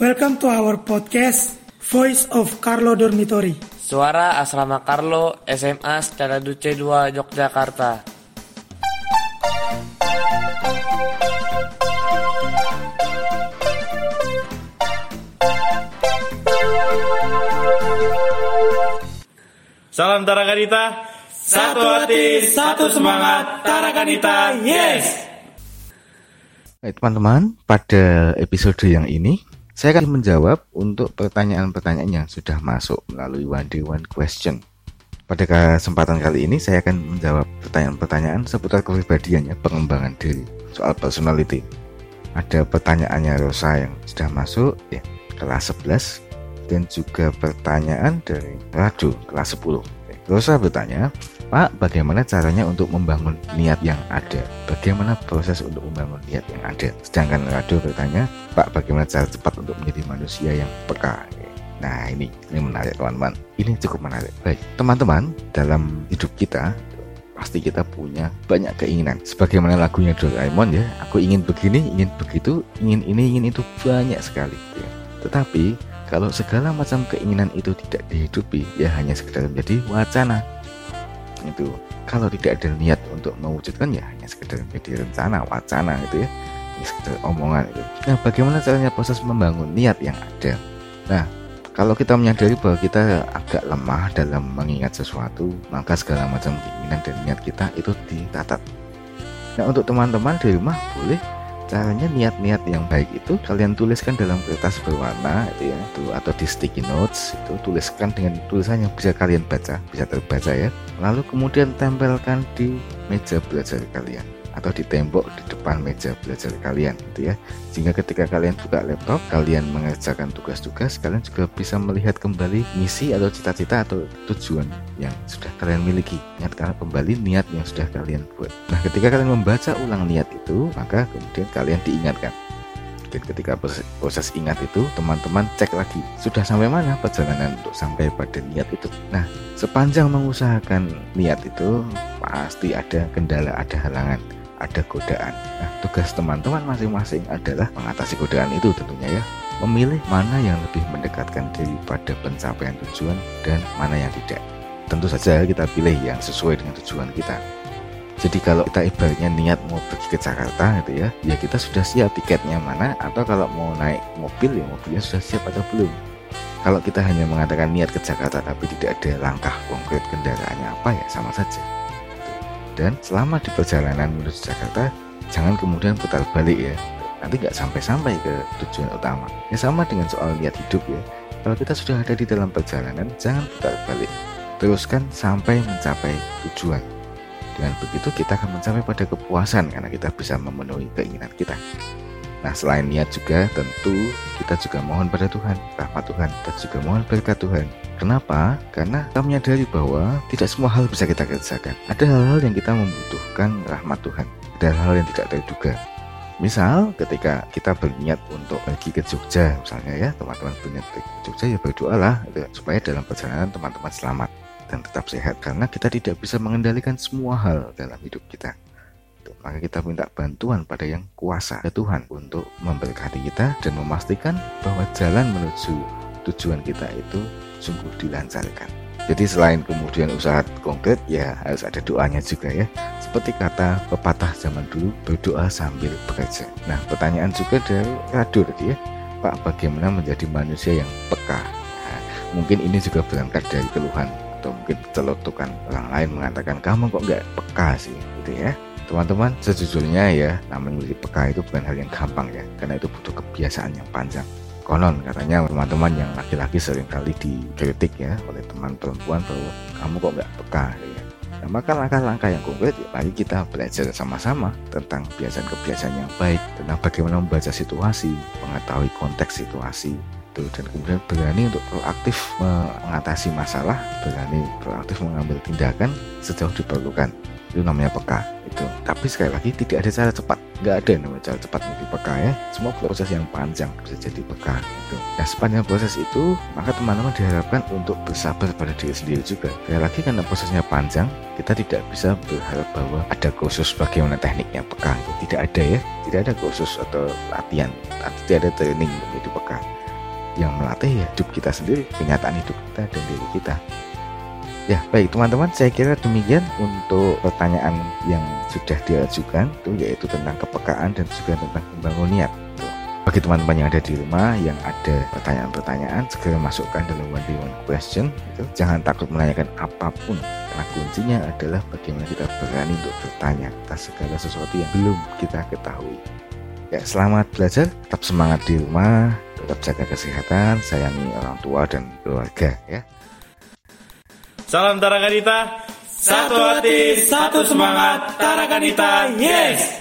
Welcome to our podcast Voice of Carlo Dormitory. Suara Asrama Carlo SMA Secara Duce 2 Yogyakarta. Salam Tarakanita. Satu hati, satu semangat. Tarakanita, yes! Baik teman-teman, pada episode yang ini saya akan menjawab untuk pertanyaan-pertanyaan yang sudah masuk melalui one day one question. Pada kesempatan kali ini saya akan menjawab pertanyaan-pertanyaan seputar kepribadiannya, pengembangan diri, soal personality. Ada pertanyaannya Rosa yang sudah masuk ya, kelas 11 dan juga pertanyaan dari Radu kelas 10. Rosa bertanya, Pak, bagaimana caranya untuk membangun niat yang ada? Bagaimana proses untuk membangun niat yang ada? Sedangkan Rado bertanya, Pak, bagaimana cara cepat untuk menjadi manusia yang peka? Nah, ini ini menarik teman-teman. Ini cukup menarik. Baik, teman-teman, dalam hidup kita pasti kita punya banyak keinginan. Sebagaimana lagunya Doraemon ya, aku ingin begini, ingin begitu, ingin ini, ingin itu banyak sekali. Ya. Tetapi kalau segala macam keinginan itu tidak dihidupi, ya hanya sekedar menjadi wacana itu kalau tidak ada niat untuk mewujudkan ya hanya sekedar menjadi rencana wacana itu ya. Hanya sekedar omongan itu. Nah bagaimana caranya proses membangun niat yang ada? Nah kalau kita menyadari bahwa kita agak lemah dalam mengingat sesuatu maka segala macam keinginan dan niat kita itu dicatat. Nah untuk teman-teman di rumah boleh caranya niat-niat yang baik itu kalian tuliskan dalam kertas berwarna itu ya itu atau di sticky notes itu tuliskan dengan tulisan yang bisa kalian baca bisa terbaca ya. Lalu kemudian tempelkan di meja belajar kalian atau di tembok di depan meja belajar kalian gitu ya. Sehingga ketika kalian buka laptop kalian mengerjakan tugas-tugas kalian juga bisa melihat kembali misi atau cita-cita atau tujuan yang sudah kalian miliki. Ingatkan kembali niat yang sudah kalian buat. Nah ketika kalian membaca ulang niat itu maka kemudian kalian diingatkan. Dan ketika proses, proses ingat itu teman-teman cek lagi sudah sampai mana perjalanan untuk sampai pada niat itu. Nah sepanjang mengusahakan niat itu pasti ada kendala ada halangan ada godaan. Nah, tugas teman-teman masing-masing adalah mengatasi godaan itu tentunya ya. Memilih mana yang lebih mendekatkan diri pada pencapaian tujuan dan mana yang tidak. Tentu saja kita pilih yang sesuai dengan tujuan kita. Jadi kalau kita ibaratnya niat mau pergi ke Jakarta gitu ya, ya kita sudah siap tiketnya mana atau kalau mau naik mobil ya mobilnya sudah siap atau belum. Kalau kita hanya mengatakan niat ke Jakarta tapi tidak ada langkah konkret kendaraannya apa ya sama saja dan selama di perjalanan menuju Jakarta jangan kemudian putar balik ya. Nanti nggak sampai-sampai ke tujuan utama. Ya sama dengan soal niat hidup ya. Kalau kita sudah ada di dalam perjalanan jangan putar balik. Teruskan sampai mencapai tujuan. Dengan begitu kita akan mencapai pada kepuasan karena kita bisa memenuhi keinginan kita Nah selain niat juga tentu kita juga mohon pada Tuhan, rahmat Tuhan, dan juga mohon berkat Tuhan. Kenapa? Karena kita menyadari bahwa tidak semua hal bisa kita kerjakan. Ada hal-hal yang kita membutuhkan rahmat Tuhan. Ada hal-hal yang tidak terduga. Misal ketika kita berniat untuk pergi ke Jogja misalnya ya teman-teman berniat pergi ke Jogja ya berdoalah gitu, supaya dalam perjalanan teman-teman selamat dan tetap sehat karena kita tidak bisa mengendalikan semua hal dalam hidup kita maka kita minta bantuan pada yang kuasa ya Tuhan untuk memberkati kita dan memastikan bahwa jalan menuju tujuan kita itu sungguh dilancarkan. Jadi selain kemudian usaha konkret ya harus ada doanya juga ya. Seperti kata pepatah zaman dulu berdoa sambil bekerja. Nah pertanyaan juga dari tadi ya. Pak bagaimana menjadi manusia yang peka? Nah, mungkin ini juga berangkat dari keluhan atau mungkin celotukan orang lain mengatakan kamu kok nggak peka sih gitu ya Teman-teman, sejujurnya ya, namanya menjadi peka itu bukan hal yang gampang ya, karena itu butuh kebiasaan yang panjang. Konon katanya teman-teman yang laki-laki sering kali dikritik ya oleh teman perempuan bahwa kamu kok nggak peka ya. Nah, maka langkah-langkah yang konkret ya, mari kita belajar sama-sama tentang kebiasaan-kebiasaan yang baik, tentang bagaimana membaca situasi, mengetahui konteks situasi, itu dan kemudian berani untuk proaktif mengatasi masalah, berani proaktif mengambil tindakan sejauh diperlukan itu namanya peka itu. Tapi sekali lagi tidak ada cara cepat. Nggak ada yang namanya cara cepat menjadi peka ya. Semua proses yang panjang bisa jadi peka itu nah sepanjang proses itu maka teman-teman diharapkan untuk bersabar pada diri sendiri juga. Sekali lagi karena prosesnya panjang kita tidak bisa berharap bahwa ada khusus bagaimana tekniknya peka itu tidak ada ya. Tidak ada khusus atau latihan tidak ada training menjadi peka. Yang melatih ya hidup kita sendiri, kenyataan hidup kita dan diri kita. Ya, baik teman-teman, saya kira demikian untuk pertanyaan yang sudah diajukan, itu yaitu tentang kepekaan dan juga tentang membangun niat. Bagi teman-teman yang ada di rumah yang ada pertanyaan-pertanyaan, segera masukkan dalam one one question. Gitu. Jangan takut menanyakan apa pun, karena kuncinya adalah bagaimana kita berani untuk bertanya atas segala sesuatu yang belum kita ketahui. Ya, selamat belajar, tetap semangat di rumah, tetap jaga kesehatan, sayangi orang tua dan keluarga ya. Salam Tarakanita, satu hati, satu semangat, Tarakanita, yes!